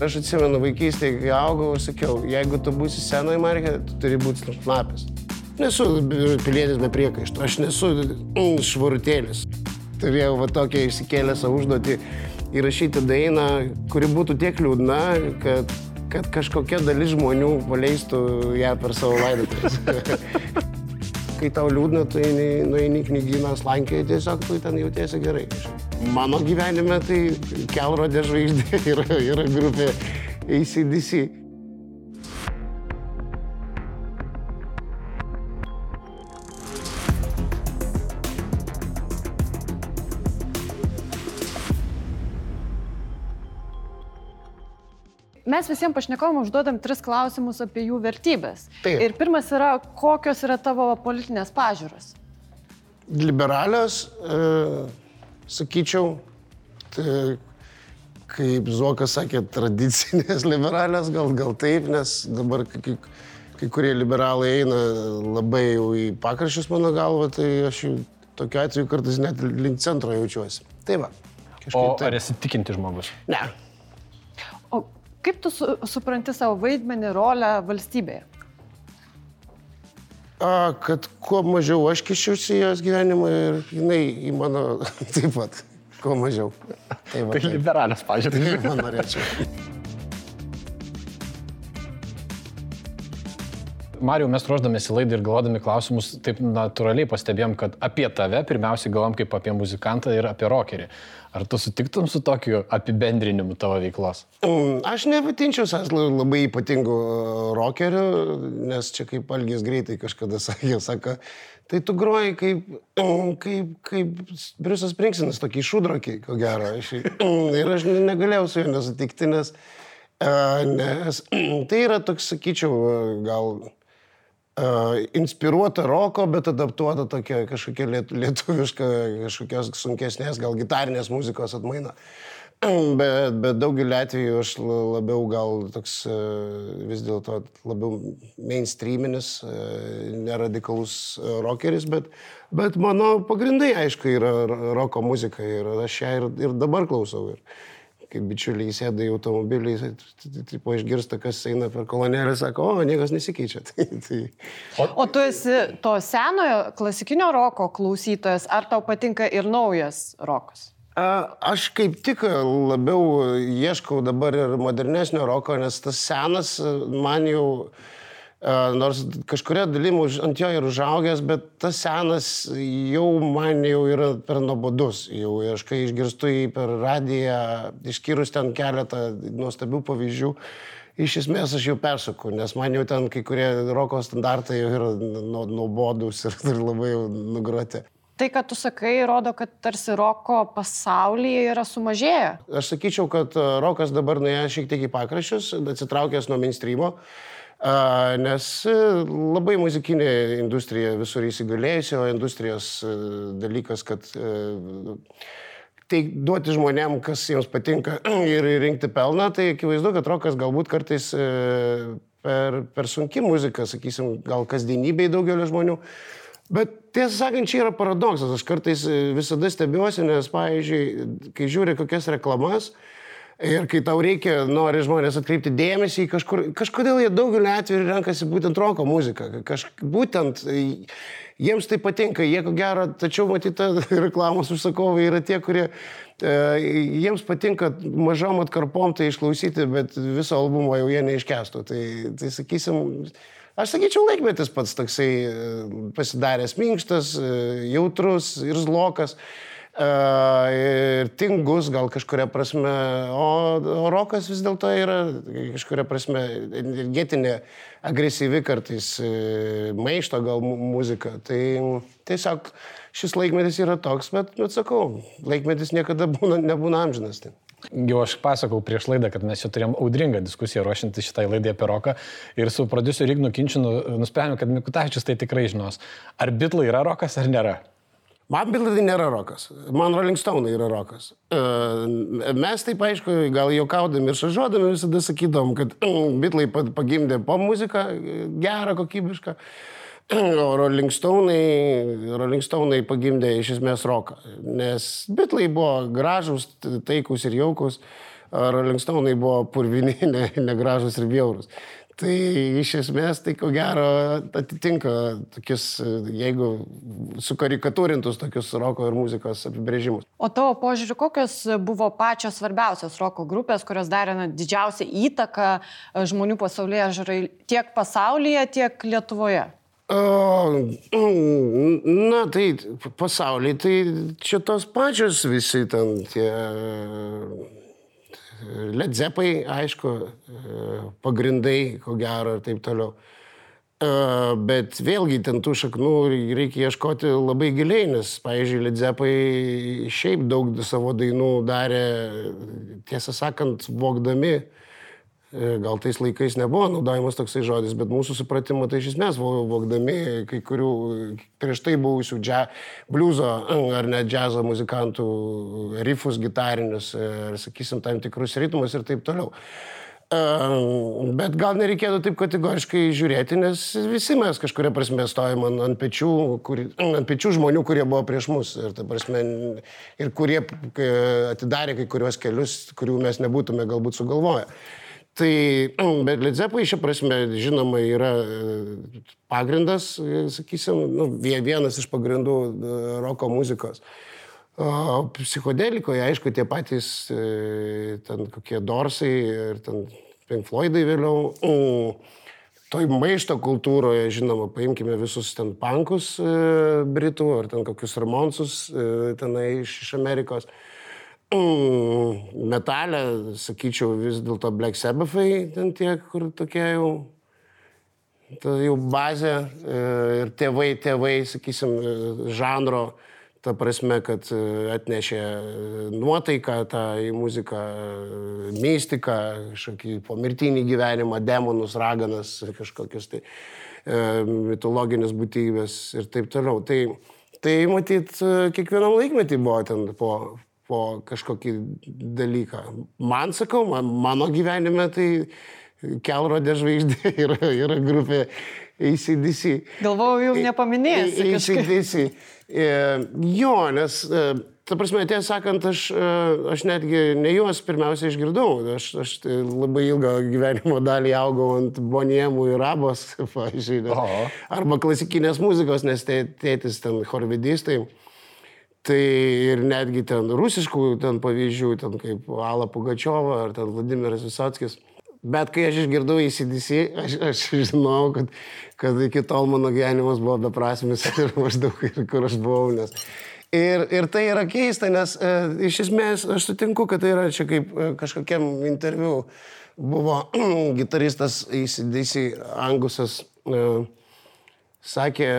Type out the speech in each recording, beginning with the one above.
Aš atsimenu vaikystėje, kai augau, sakiau, jeigu tu būsi senoji markė, tu turi būti snapis. Nesu pilietis be priekaištų, aš nesu mm, švarutėlis. Turėjau va tokią išsikėlę savo užduotį įrašyti dainą, kuri būtų tiek liūdna, kad, kad kažkokia dalis žmonių paleistų ją per savo laidotuvės. Kai tau liūdna, tu eini, nueini knygyną slankioje, tiesiog tu ten jautiesi gerai. Mano gyvenime tai kelrodė žvaigždė yra, yra grupė ACDC. Mes visiems pašnekovom užduodam tris klausimus apie jų vertybės. Taip. Ir pirmas yra, kokios yra tavo politinės pažiūros? Liberalios, e, sakyčiau, tai, kaip Zuokas sakė, tradicinės liberalios, gal, gal taip, nes dabar kai, kai kurie liberalai eina labai jau į pakraščius mano galva, tai aš jau tokiu atveju kartais net link centro jaučiuosi. Tai va. O ar esi tikinti žmogus? Ne. O kaip tu su, supranti savo vaidmenį, rolę valstybėje? A, kad kuo mažiau aš kišiuosi į jos gyvenimą ir jinai į mano taip pat. Kuo mažiau. Tai va. Tai taip. liberalios pažiūrės. Taip, man norėčiau. Mariu, mes ruoždamėsi laidą ir galvodami klausimus, taip natūraliai pastebėjom, kad apie tave pirmiausiai galvom kaip apie muzikantą ir apie rockerį. Ar tu sutiktum su tokiu apibendrinimu tavo veiklos? Aš nevadinčiau savęs la- labai ypatingu rokeriu, nes čia kaip Algis greitai kažkada sakė, sako, tai tu groji kaip, kaip, kaip Briusas Prinksinas, tokį šudrokį, ko gero. Ir aš ne- negalėjau su juo nesutikti, nes, e, nes tai yra toks, sakyčiau, gal uh, inspiruota roko, bet adaptuota tokia kažkokia liet, lietuviška, kažkokios sunkesnės, gal gitarinės muzikos atmaina. Bet, bet daugelį atvejų aš la- labiau gal toks vis dėlto labiau mainstreaminis, neradikalus rockeris, bet, bet mano pagrindai aišku yra roko muzika ir aš ją ir, ir dabar klausau. Ir, kai bičiuliai sėda į automobilį, tipo išgirsta, kas eina per kolonėlę, sako, o, niekas nesikeičia. Tai, tai... O tu esi to senojo klasikinio roko klausytojas, ar tau patinka ir naujas rokas? A, Aš kaip tik labiau ieškau dabar ir modernesnio roko, nes tas senas man jau, a, nors kažkuria dalim už- ant jo ir užaugęs, bet tas senas jau man jau yra per nuobodus. Jau aš kai išgirstu jį per radiją, išskyrus ten keletą nuostabių pavyzdžių, iš esmės aš jau persuku, nes man jau ten kai kurie roko standartai jau yra nu- nuobodus ir, ir labai jau nugroti. Tai, kad tu sakai, rodo, kad tarsi roko pasaulyje yra sumažėję. Aš sakyčiau, kad rokas dabar nuėjo šiek tiek į pakraščius, atsitraukęs nuo mainstreamo, nes a, labai muzikinė industrija visur įsigalėjusi, o industrijos a, dalykas, kad a, tai duoti žmonėm, kas jiems patinka ir rinkti pelną, tai akivaizdu, kad rokas galbūt kartais per, per sunki muzika, sakysim, gal kasdienybei daugelio žmonių. Bet tiesą sakant, čia yra paradoksas. Aš kartais e, visada stebiuosi, nes, pavyzdžiui, kai žiūri kokias reklamas ir kai tau reikia, nori žmonės atkreipti dėmesį į kažkur, kažkodėl jie daugeliu atveju renkasi būtent roko muziką. Kaž, būtent e, jiems tai patinka, jie ko gero, tačiau matyta reklamos užsakovai yra tie, kurie e, jiems patinka mažom atkarpom tai išklausyti, bet viso albumo jau jie neiškestų. Tai, tai sakysim, Aš sakyčiau, laikmetis pats toksai e, pasidaręs minkštas, e, jautrus ir zlokas. e, Ir tingus gal kažkuria prasme, o, rokas vis dėlto yra kažkuria prasme energetinė, agresyvi kartais, e, maišto gal mu- muzika. Tai tiesiog šis laikmetis yra toks, bet, bet sakau, laikmetis niekada būna, nebūna amžinas. Tai. Jau aš pasakau prieš laidą, kad mes čia turėjom audringą diskusiją ruošiantį šitai laidai apie roką ir su prodiuseriu Ignu Kinčinu nusprendėme, kad Mikutavičius tai tikrai žinos. Ar bitlai yra rokas ar nėra? Man tai nėra rokas, man Rolling Stone yra rokas. E, Mes taip aišku, gal juokaudami ir šažuodami visada sakydom, kad Beatlai pa- pagimdė pop muziką gerą, kokybišką, o Rolling Stone'ai, Rolling Stone'ai pagimdė iš esmės roką. Nes Beatlai buvo gražus, taikus ir jaukus. Rolling Stone'ai buvo purvini, ne, negražus ir bjaurus. Tai iš esmės tai ko gero atitinka tokius, jeigu sukarikatūrintus tokius roko ir muzikos apibrėžimus. O tavo požiūriu, kokios buvo pačios svarbiausios roko grupės, kurios darė na, didžiausią įtaką e, žmonių pasaulyje žarai tiek pasaulyje, tiek Lietuvoje? Na, tai pasaulyje, tai čia tos pačios visi ten tie Ledzepai, aišku, pagrindai, ko gero ir taip toliau. Bet vėlgi ten tų šaknų reikia ieškoti labai giliai, nes, pavyzdžiui, Ledzepai šiaip daug savo dainų darė, tiesą sakant, vokdami E, gal tais laikais nebuvo naudojamas toksai žodis, bet mūsų supratimu tai iš esmės vokdami kai kurių prieš tai buvusių džia, bliuzo ar net džiazo muzikantų rifus gitarinius, ar sakysim, tam tikrus ritmus ir taip toliau. E, bet gal nereikėtų taip kategoriškai žiūrėti, nes visi mes kažkuria prasme stojame ant, ant, pečių, kuri, ant pečių žmonių, kurie buvo prieš mus. Ir, prasme, ir kurie atidarė kai kurios kelius, kurių mes nebūtume galbūt sugalvoję. Tai, bet Lidzepai šia prasme, žinoma, yra e, pagrindas, e, sakysim, nu, vienas iš pagrindų e, roko muzikos. O psichodelikoje, aišku, tie patys ten kokie Dorsai ir ten Pink Floydai vėliau. Toj maišto kultūroje, žinoma, paimkime visus ten pankus Britų ar ten kokius Ramonsus tenai iš, iš Amerikos. Mm, metalė, sakyčiau, vis dėlto Black Sabbathai, ten tie, kur tokie jau, ta jau bazė e, ir tėvai, tėvai, sakysim, e, žanro, ta prasme, kad e, atnešė nuotaiką tą į muziką, mystiką, kažkokį pomirtinį gyvenimą, demonus, raganas, kažkokius tai mitologinės būtybės ir taip toliau. Tai, tai matyt, kiekvienam laikmetį buvo ten po, po kažkokį dalyką. Man sakau, man, mano gyvenime tai kelrodė žvaigždė yra, yra grupė ACDC. Galvojau, jau nepaminėsi. ACDC. E, jo, nes, e, ta prasme, tiesą sakant, aš, e, aš netgi ne juos pirmiausia išgirdau. Aš, aš tai labai ilgą gyvenimo dalį augau ant boniemų ir abos, pavyzdžiui. Arba klasikinės muzikos, nes tėtis ten chorvedistai. Tai Tai ir netgi ten rusiškų ten pavyzdžių, ten kaip Ala Pugačiova ar ten Vladimiras Visotskis. Bet kai aš išgirdau įsidisi, aš, aš žinau, kad, kad iki tol mano gyvenimas buvo beprasmis ir maždaug ir kur aš buvau. Nes... Ir, ir tai yra keista, nes e, iš esmės aš sutinku, kad tai yra čia kaip e, kažkokiam interviu buvo gitaristas įsidisi Angusas, e, sakė,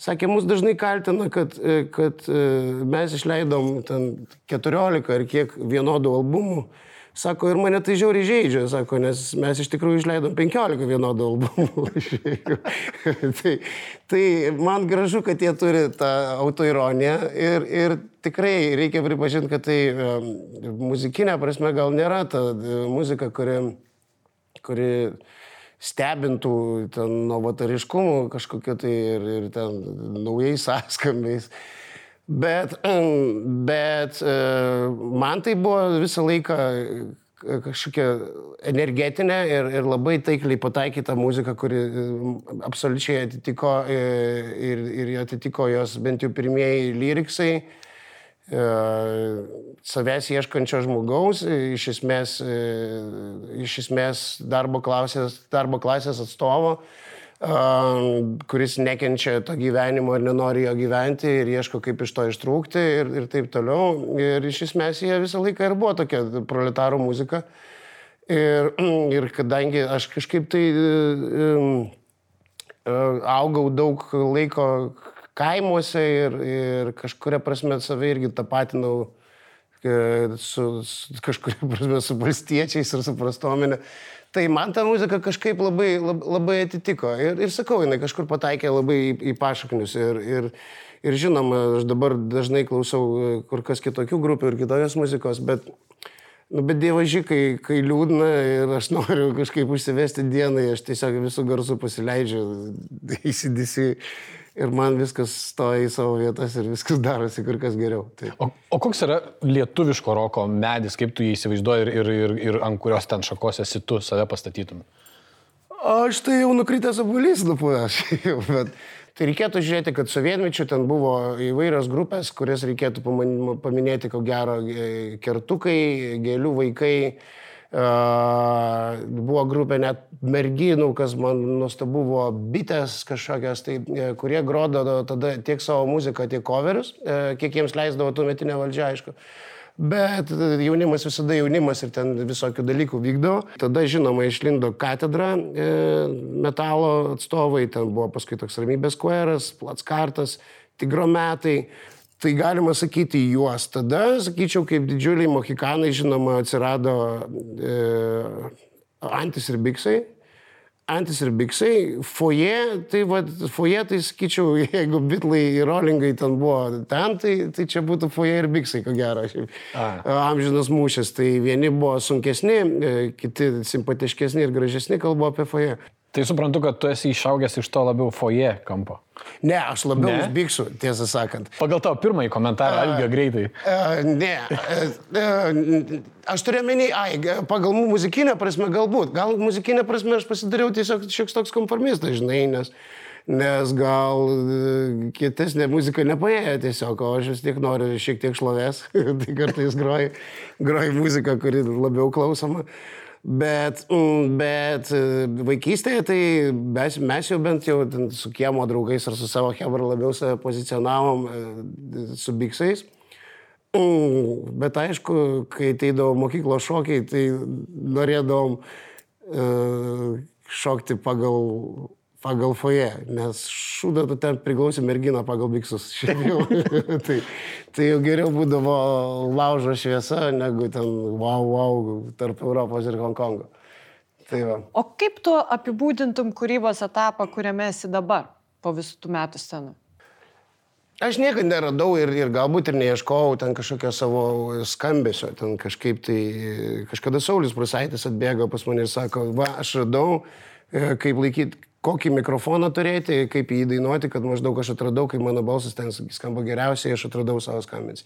Sakė, mus dažnai kaltina, kad, e, kad e, mes išleidom ten 14 ar kiek vienodų albumų. Sako, ir mane tai žiauriai žaidžia, sako, nes mes iš tikrųjų išleidom 15 vienodų albumų. tai, tai man gražu, kad jie turi tą autoironiją ir, ir tikrai reikia pripažinti, kad tai um, muzikinė prasme gal nėra ta muzika, kuri, kuri stebintų novatariškumu kažkokiu tai ir, ir ten naujais sąskambiais. Bet, bet e, man tai buvo visą laiką kažkokia energetinė ir, ir labai taikliai pataikyta muzika, kuri absoliučiai atitiko e, ir, ir atitiko jos bent jau pirmieji lyriksai E, savęs ieškančio žmogaus, iš esmės, e, iš esmės darbo, klasės, darbo klasės atstovo, e, kuris nekenčia to gyvenimo ir nenori jo gyventi ir ieško kaip iš to ištrūkti ir, ir taip toliau. Ir iš esmės jie visą laiką ir buvo tokia proletarų muzika. Ir, ir kadangi aš kažkaip tai augau daug laiko kaimuose ir, ir kažkuria prasme save irgi tapatinau e, su, su kažkuria prasme su valstiečiais ir su prastuomenė. Tai man ta muzika kažkaip labai, labai atitiko. Ir, ir sakau, jinai kažkur pataikė labai į, į pašaknius. Ir, ir, ir žinoma, aš dabar dažnai klausau e, kur kas kitokių grupių ir kitokios muzikos, bet, nu, bet dievaži, kai, kai liūdna ir aš noriu kažkaip užsivesti dienai, aš tiesiog visų garsų pasileidžiu, įsidisi ir man viskas stoja į savo vietas ir viskas darosi kur kas geriau. Tai. O, o koks yra lietuviško roko medis, kaip tu jį įsivaizduoji ir, ir, ir, ir ant kurios ten šakos esi tu save pastatytum? Aš tai jau nukritęs abulys nupuvęs, bet tai reikėtų žiūrėti, kad sovietmečiu ten buvo įvairios grupės, kurias reikėtų paminėti, ko gero, kertukai, gėlių vaikai, buvo grupė net merginų, kas man nuostabu buvo bitės kažkokios, tai, e, kurie grodavo tada tiek savo muziką, tiek coverius, e, kiek jiems leisdavo tuometinė valdžia, aišku. Bet jaunimas visada jaunimas ir ten visokių dalykų vykdavo. Tada, žinoma, išlindo katedra e, metalo atstovai, ten buvo paskui toks ramybės kveras, platskartas, tigrometai. Tai galima sakyti juos. Tada, sakyčiau, kaip didžiuliai mohikanai, žinoma, atsirado e, Antis ir Biksai. Antis ir Biksai, foje, tai va, foje, tai sakyčiau, jeigu bitlai ir rolingai ten buvo ten, tai, tai čia būtų foje ir Biksai, ko gero. Amžinas mūšis, tai vieni buvo sunkesni, e, kiti simpatiškesni ir gražesni, kalbu apie foje. Tai suprantu, kad tu esi išaugęs iš to labiau foje kampo. Ne, aš labiau ne? užbėgsiu, tiesą sakant. Pagal tavo pirmąjį komentarą, Algio greitai. Uh, ne, uh, aš turiu menį, ai, pagal muzikinę prasme galbūt. Gal muzikinę prasme aš pasidariau tiesiog šioks toks konformistas, žinai, nes, nes gal kietesnė muzika nepaėjo tiesiog, o aš vis tiek noriu šiek tiek šlovės. tai kartais groju, groju muziką, kuri labiau klausoma. Uh, Bet, mm, bet e, vaikystėje tai mes, mes jau bent jau su kiemo draugais ar su savo hebra labiau save pozicionavom e, su biksais. Mm, bet aišku, kai ateidavo mokyklos šokiai, tai norėdavom uh, šokti pagal pagal foje, nes šūdą tu ten priklausė mergina pagal biksus. tai, tai jau geriau būdavo laužo šviesa, negu ten wow, wow tarp Europos ir Hongkongo. Tai va. o kaip tu apibūdintum kūrybos etapą, kuriame esi dabar, po visų tų metų scenų? Aš niekada neradau ir, ir galbūt ir neieškojau ten kažkokio savo skambesio. Ten kažkaip tai, kažkada Saulis Prusaitis atbėgo pas mane ir sako, va, aš radau, e, kaip laikyti, kokį mikrofoną turėti, kaip jį dainuoti, kad maždaug aš atradau, kaip mano balsas ten skamba geriausiai, aš atradau savo skambinį.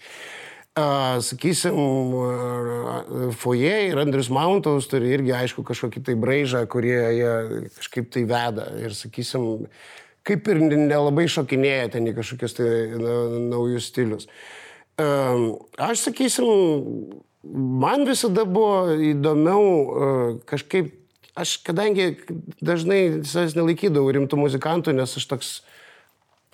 Uh, sakysim, uh, foje ir Andrius Mountaus turi irgi aišku kažkokį tai braižą, kurie jie kažkaip tai veda. Ir sakysim, kaip ir nelabai šokinėja ten į kažkokius tai na, naujus stilius. Uh, aš sakysim, man visada buvo įdomiau kažkaip aš kadangi dažnai savęs nelaikydavau rimtų muzikantų, nes aš toks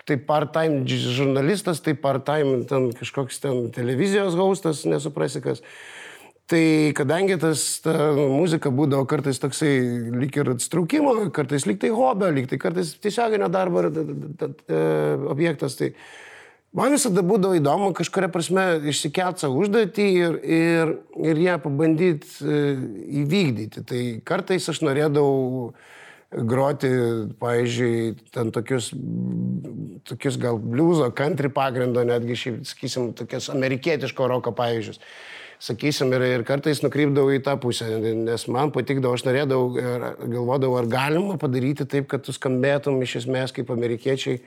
tai part-time žurnalistas, tai part-time ten kažkoks ten televizijos gaustas, nesuprasi kas. Tai kadangi tas ta muzika būdavo kartais toksai lyg ir atstraukimo, kartais lyg tai hobio, lyg tai kartais tiesioginio darbo objektas, tai Man visada būdavo įdomu kažkuria prasme išsikelt savo užduotį ir, ir, ir ją pabandyti e, įvykdyti. Tai kartais aš norėdavau groti, pavyzdžiui, ten tokius, tokius gal bliuzo, country pagrindo, netgi šiaip, sakysim, tokias amerikietiško roko pavyzdžius. Sakysim, ir, ir kartais nukrypdavau į tą pusę, nes man patikdavo, aš norėdavau ir galvodavau, ar galima padaryti taip, kad tu skambėtum iš esmės kaip amerikiečiai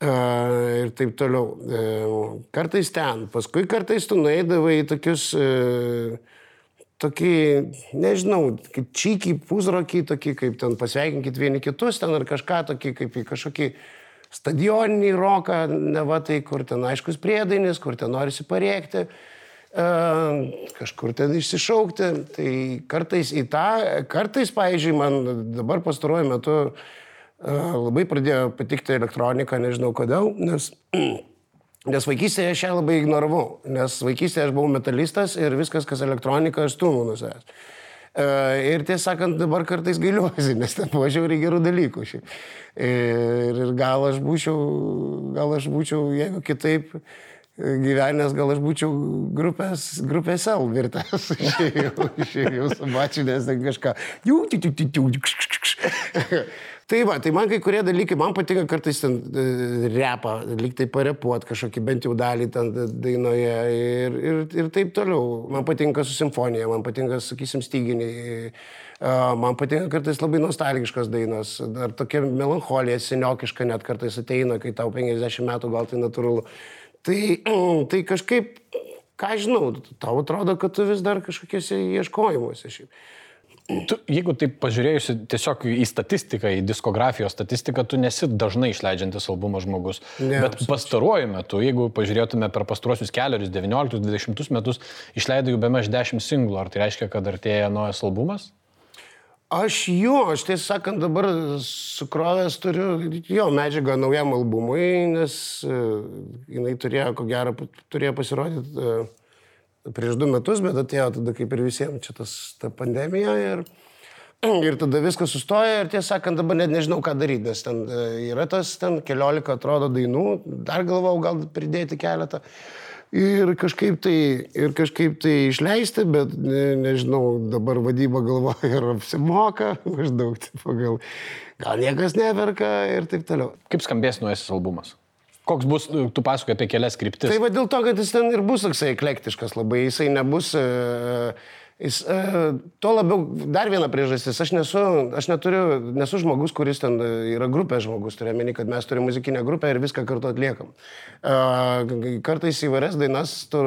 ir taip toliau. Kartais ten, paskui kartais tu nueidavai į tokius, tokį, nežinau, kaip čykį, pusrokį, tokį, kaip ten pasveikinkit vieni kitus ten ar kažką tokį, kaip į kažkokį stadioninį roką, ne va tai, kur ten aiškus priedainis, kur ten norisi parėkti. kažkur ten išsišaukti. Tai kartais į tą, kartais, pavyzdžiui, man dabar pastaruoju metu uh, labai pradėjo patikti elektronika, nežinau kodėl, nes, nes vaikystėje aš ją labai ignoravau, nes vaikystėje aš buvau metalistas ir viskas, kas elektronika, aš stumu nuo savęs. Ir tiesą sakant, dabar kartais gailiuosi, nes ten važiuoju gerų dalykų. Ir, ir gal aš būčiau, gal aš būčiau, jeigu kitaip gyvenęs, gal aš būčiau grupės, grupės L virtęs. Išėjau, išėjau su mačinės kažką. Tai va, tai man kai kurie dalykai, man patinka kartais ten e, repą, lyg tai parepuot kažkokį bent jau dalį ten dainoje ir, ir, ir taip toliau. Man patinka su simfonija, man patinka, sakysim, styginiai. Man patinka kartais labai nostalgiškos dainos, ar tokia melancholija, seniokiška net kartais ateina, kai tau 50 metų gal tai natūralu. Tai, tai kažkaip, ką žinau, tau atrodo, kad tu vis dar kažkokiuose ieškojimuose šiaip. Tu, jeigu taip pažiūrėjusi tiesiog į statistiką, į diskografijos statistiką, tu nesi dažnai išleidžiantis albumo žmogus. Ne, Bet pastaruoju metu, jeigu pažiūrėtume per pastaruosius keliarius, 19-20 metus, išleidai jau be maž 10 singlų. Ar tai reiškia, kad artėja naujas albumas? Aš jo, aš tiesą sakant dabar sukrovęs turiu jo medžiagą naujam albumui, nes uh, jinai turėjo, ko gero, turėjo pasirodyti uh, prieš du metus, bet atėjo tada kaip ir visiems čia tas ta pandemija ir, ir tada viskas sustoja ir tiesą sakant dabar net nežinau ką daryti, nes ten e, yra tas ten keliolika atrodo dainų, dar galvau gal pridėti keletą. Ir kažkaip, tai, ir kažkaip tai išleisti, bet ne, nežinau, dabar vadyba galvoja ir apsimoka, maždaug, tipo, gal, gal niekas neverka ir taip toliau. Kaip skambės nuojasis albumas? Koks bus, tu pasakoji apie kelias kryptis. Tai va dėl to, kad jis ten ir bus toksai eklektiškas labai, jisai nebus... Uh, Jis, uh, tuo labiau, dar viena priežastis, aš nesu, aš neturiu, nesu žmogus, kuris ten yra grupė žmogus, turiu meni, kad mes turime muzikinę grupę ir viską kartu atliekam. Uh, kartais įvairias dainas tu,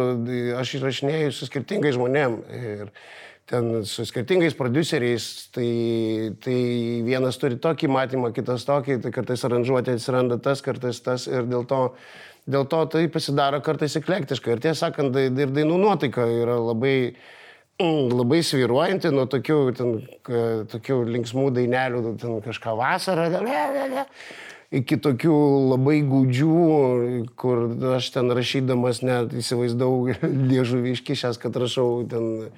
aš įrašinėjau su skirtingais žmonėmis. Ir, ten su skirtingais produceriais, tai, tai vienas turi tokį matymą, kitas tokį, tai kartais aranžuotė atsiranda tas, kartais tas ir dėl to, dėl to tai pasidaro kartais eklektiška. Ir tiesą sakant, ir dainų nuotaika yra labai, mm, labai sviruojanti nuo tokių, ten, tokių linksmų dainelių, ten kažką vasarą. Ten, iki tokių labai gūdžių, kur aš ten rašydamas net įsivaizdavau liežuvį iškišęs, kad rašau ten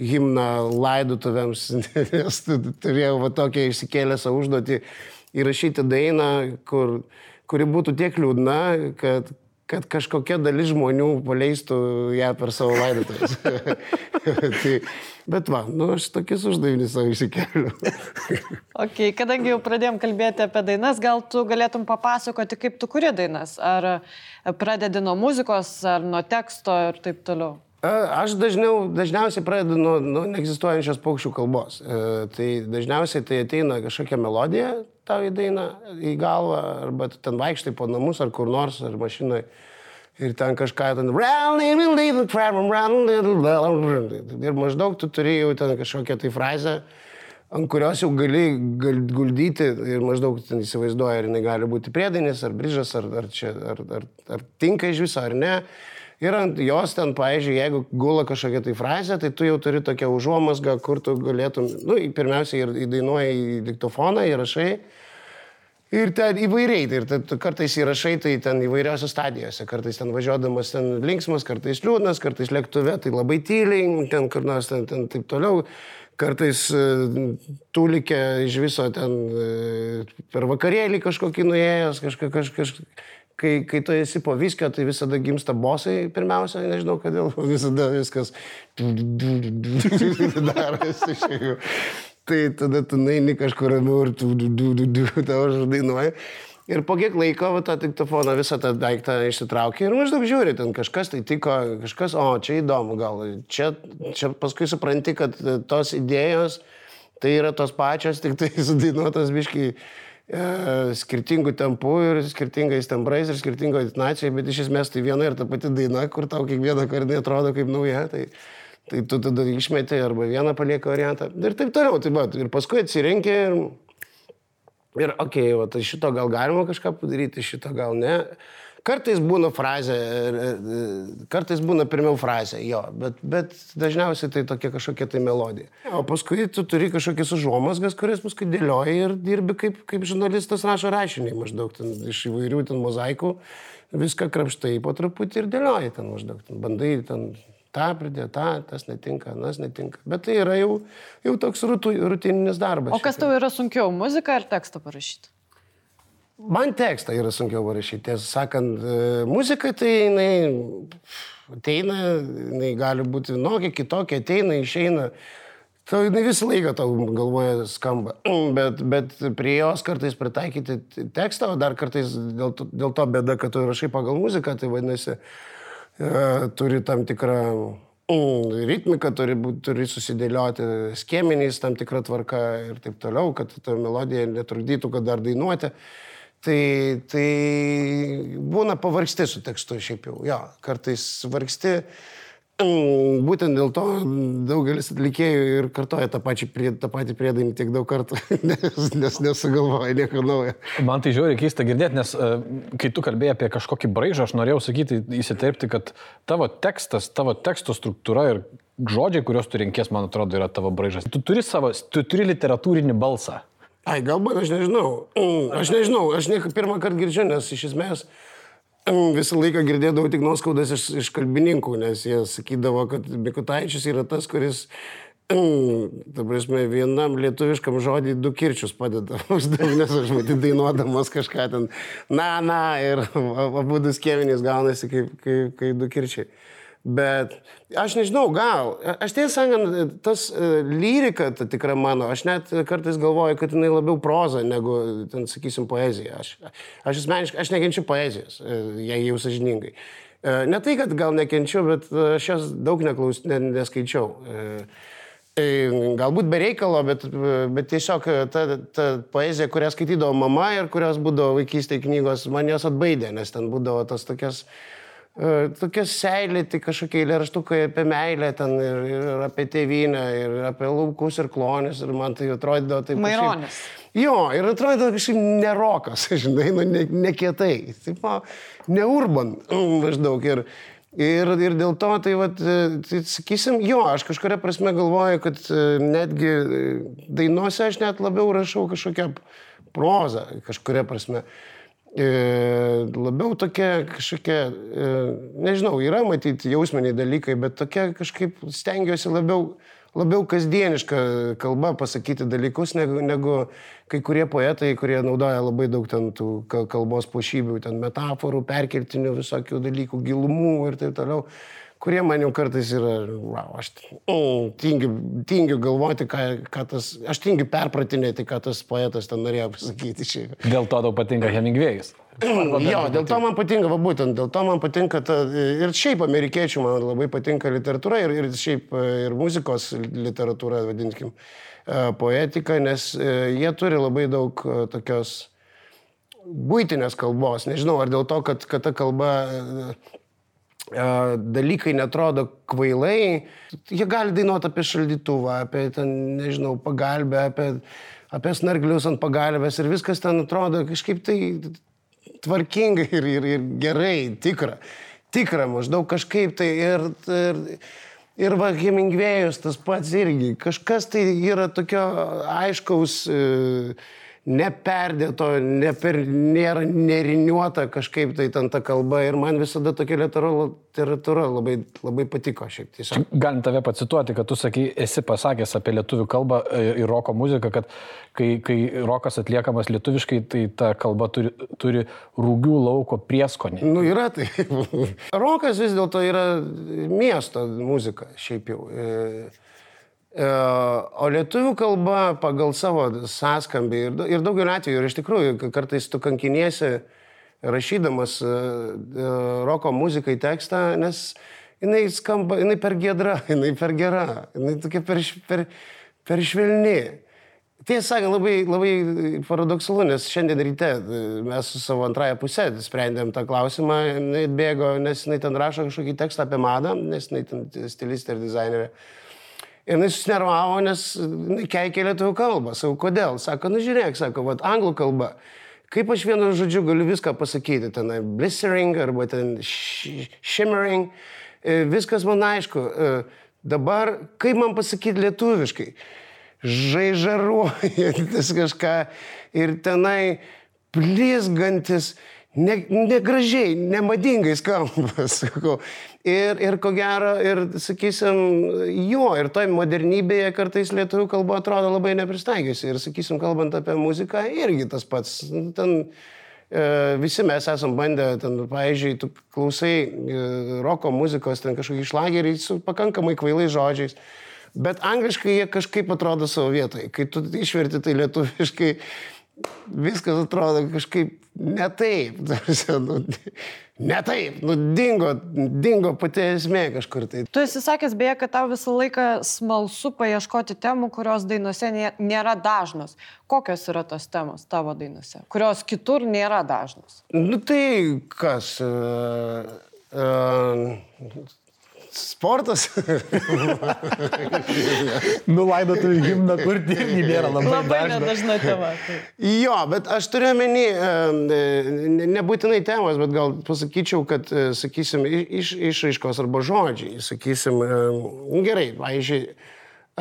himną laidotuvėms, nes turėjau va tokią išsikėlę savo užduotį įrašyti dainą, kur, kuri būtų tiek liūdna, kad, kad kažkokia dalis žmonių paleistų ją per savo laidotuvės. tai, bet va, nu aš tokius uždavinius savo išsikeliu. ok, kadangi jau pradėjom kalbėti apie dainas, gal tu galėtum papasakoti, kaip tu kuri dainas? Ar pradedi nuo muzikos, ar nuo teksto ir taip toliau? Aš dažniau, dažniausiai pradedu nuo, nuo neegzistuojančios paukščių kalbos. E, tai dažniausiai tai ateina kažkokia melodija tau į dainą, į galvą, arba ten vaikštai po namus ar kur nors, ar mašinai. Ir ten kažką ten... Ir maždaug tu turi jau ten kažkokią tai frazę, ant kurios jau gali, gali guldyti ir maždaug ten įsivaizduoja, ar jinai gali būti priedainis, ar bryžas, ar, ar, čia, ar, ar, ar tinka iš viso, ar ne. Ir ant jos ten, pavyzdžiui, jeigu gula kažkokia tai frazė, tai tu jau turi tokią užuomasgą, kur tu galėtum, nu, pirmiausia, ir įdainuoji į diktofoną, įrašai. Ir ten įvairiai, ir tai kartais įrašai tai ten įvairiose stadijose, kartais ten važiuodamas ten linksmas, kartais liūdnas, kartais lėktuve, tai labai tyliai, ten kur nors ten, ten taip toliau, kartais e, tūlikė iš viso ten e, per vakarėlį kažkokį nuėjęs, kažką, kažką kai, kai tu esi po viskio, tai visada gimsta bosai pirmiausia, nežinau kodėl, visada viskas darosi šiaip. Tai tada tu naini kažkur ramiau ir tu du, du, du, du, tavo žadainuoji. Ir po kiek laiko va, tą diktofoną visą tą daiktą išsitraukia ir maždaug žiūri, ten kažkas tai tiko, kažkas, o čia įdomu, gal čia, čia paskui supranti, kad tos idėjos tai yra tos pačios, tik tai sudainuotos biškai E, skirtingų tempų ir skirtingais tembrais ir skirtingoje intonacijoje, bet iš esmės tai viena ir ta pati daina, kur tau kiekvieną kartą atrodo kaip nauja, tai, tai tu tada išmeti arba vieną palieka variantą ir taip toliau. Tai va, ir paskui atsirinkė ir, ir okei, okay, tai šito gal galima kažką padaryti, šito gal ne. Kartais būna frazė, kartais būna pirmiau frazė, jo, bet, bet dažniausiai tai tokia kažkokia tai melodija. O paskui tu turi kažkokias užuomasgas, kurias paskui dėlioji ir dirbi kaip, kaip žurnalistas rašo rašinį maždaug ten, iš įvairių ten mozaikų, viską krapštai po truputį ir dėlioji ten maždaug, ten, bandai ten tą pridėti, tą, tas netinka, tas netinka. Bet tai yra jau, jau toks rutininis darbas. O kas tau yra sunkiau, muzika ar tekstą parašyti? Man tekstą yra sunkiau parašyti. Tiesą sakant, e, muzika tai jinai ateina, jinai gali būti vienokia, kitokia, ateina, išeina. Tai jinai visą laiką tau galvoje skamba, bet, bet prie jos kartais pritaikyti tekstą, o dar kartais dėl to, dėl to bėda, kad tu rašai pagal muziką, tai vadinasi, e, turi tam tikrą mm, ritmiką, turi, turi susidėlioti skėmeniais tam tikrą tvarką ir taip toliau, kad ta melodija netrukdytų, kad dar dainuoti. Tai, tai būna pavargsti su tekstu šiaip jau, jo, kartais vargsti. Mm, būtent dėl to daugelis atlikėjų ir kartoja tą, pačią, tą patį priedainį tiek daug kartų, nes, nes nesugalvoja nieko naujo. Man tai žiūri keista girdėti, nes uh, kai tu kalbėjai apie kažkokį braižą, aš norėjau sakyti, įsiterpti, kad tavo tekstas, tavo teksto struktūra ir žodžiai, kuriuos tu rinkės, man atrodo, yra tavo braižas. Tu turi, savo, tu turi literatūrinį balsą. Ai, galbūt aš nežinau. Mm, aš nežinau, aš ne pirmą kartą girdžiu, nes iš esmės visą laiką girdėdavau tik nuoskaudas iš, iš kalbininkų, nes jie sakydavo, kad Mikutaičius yra tas, kuris, ta prasme, vienam lietuviškam žodį du kirčius padeda. Nes aš matyti dainuodamas kažką ten, na, na, ir abu du skėminys gaunasi kaip, kaip, kaip du kirčiai. Bet aš nežinau, gal. Aš tiesą sakant, tas uh, lyrika, ta tikra mano, aš net kartais galvoju, kad jinai labiau proza negu, ten, sakysim, poezija. Aš, aš asmeniškai, aš nekenčiu poezijos, uh, jei jau sažiningai. Uh, ne tai, kad gal nekenčiu, bet aš jos daug neklaus, ne, neskaičiau. Galbūt be reikalo, bet, bet tiesiog ta, ta poezija, kurią skaitydavo mama ir kurios būdavo vaikystėje knygos, man jos atbaidė, nes ten būdavo tas tokias E, tokie seilėti kažkokie eilėraštukai apie meilę ten ir, ir apie tėvynę ir apie laukus ir klonės ir man tai atrodydavo taip. Maironis. Kažkaip, jo, ir atrodydavo kažkaip nerokas, žinai, nu, ne, ne kietai, taip, ne urban maždaug. Ir, ir, ir dėl to, tai, vat, e, tai sakysim, jo, aš kažkuria prasme galvoju, kad e, netgi dainuose aš net labiau rašau kažkokią prozą, kažkuria prasme. E, labiau tokia kažkokia, e, nežinau, yra matyti jausminiai dalykai, bet tokia kažkaip stengiuosi labiau, labiau kasdienišką kalbą pasakyti dalykus, negu, negu kai kurie poetai, kurie naudoja labai daug ten tų kalbos pošybių, ten metaforų, perkeltinių visokių dalykų, gilumų ir taip toliau kurie man jau kartais yra, wow, aš mm, tingiu, tingiu galvoti, ką, ką tas, aš tingiu perpratinėti, ką tas poetas ten norėjo pasakyti šiaip. Dėl to tau patinka Hemingvėjus. jo, dėl to man patinka, va būtent, dėl to man patinka, ta, ir šiaip amerikiečių man labai patinka literatūra ir, ir šiaip ir muzikos literatūra, vadinkim, e, poetika, nes e, jie turi labai daug e, tokios būtinės kalbos. Nežinau, ar dėl to, kad, kad ta kalba dalykai netrodo kvailai, jie gali dainuoti apie šaldytuvą, apie, ten, nežinau, pagalbę, apie, apie snarglius ant pagalbės ir viskas ten atrodo kažkaip tai tvarkingai ir, ir, ir gerai, tikra. Tikra, maždaug kažkaip tai ir, ir, ir va, Hemingvėjus tas pats irgi. Kažkas tai yra tokio aiškaus. E, neperdėto, neper, nėra neriniuota kažkaip tai ten ta kalba ir man visada tokia literatūra labai, labai patiko šiaip tiesiog. Galim tave pacituoti, kad tu sakai, esi pasakęs apie lietuvių kalbą ir roko muziką, kad kai, kai rokas atliekamas lietuviškai, tai ta kalba turi, turi rūgių lauko prieskonį. Nu yra tai. Rokas vis dėlto yra miesto muzika šiaip jau. E, E, o lietuvių kalba pagal savo sąskambį ir, ir daugelį atvejų, ir iš tikrųjų, kartais tu kankiniesi rašydamas e, e, roko muzikai tekstą, nes jinai skamba, jinai per gedra, jinai per gera, jinai tokia per, per, per švelni. Tiesą sakant, labai, labai paradoksalu, nes šiandien ryte mes su savo antrąją pusę sprendėm tą klausimą, jinai bėgo, nes jinai ten rašo kažkokį tekstą apie madą, nes jinai ten stilistė ir dizainerė. Ir jis susinervavo, nes keikė lietuvių kalbą. Sakau, kodėl? Sako, nu žiūrėk, sako, vat, anglų kalba. Kaip aš vienu žodžiu galiu viską pasakyti, ten blistering arba ten shimmering, e, viskas man aišku. E, dabar, kaip man pasakyti lietuviškai? Žaižaruojantis kažką ir tenai blizgantis ne, negražiai, nemadingai skamba, sakau. Ir, ir ko gero, ir sakysim, jo, ir toj modernybėje kartais lietuvių kalba atrodo labai nepristaigiusi. Ir sakysim, kalbant apie muziką, irgi tas pats. Ten, e, visi mes esam bandę, ten, pavyzdžiui, tu klausai e, roko muzikos, ten kažkokį šlagerį su pakankamai kvailais žodžiais. Bet angliškai jie kažkaip atrodo savo vietoje. Kai tu išverti tai lietuviškai, viskas atrodo kažkaip ne taip. Nu, ne taip, nu, dingo, dingo pati esmė kažkur tai. Tu esi sakęs beje, kad tau visą laiką smalsu paieškoti temų, kurios dainuose nėra dažnos. Kokios yra tos temos tavo dainuose, kurios kitur nėra dažnos? Nu tai kas? Uh, uh, sportas. Nulaidotų himną, kur irgi nėra labai, labai nedažna tema. Tai. Jo, bet aš turiu menį, nebūtinai temos, bet gal pasakyčiau, kad, e, sakysim, iš, išraiškos arba žodžiai, sakysim, gerai, pavyzdžiui,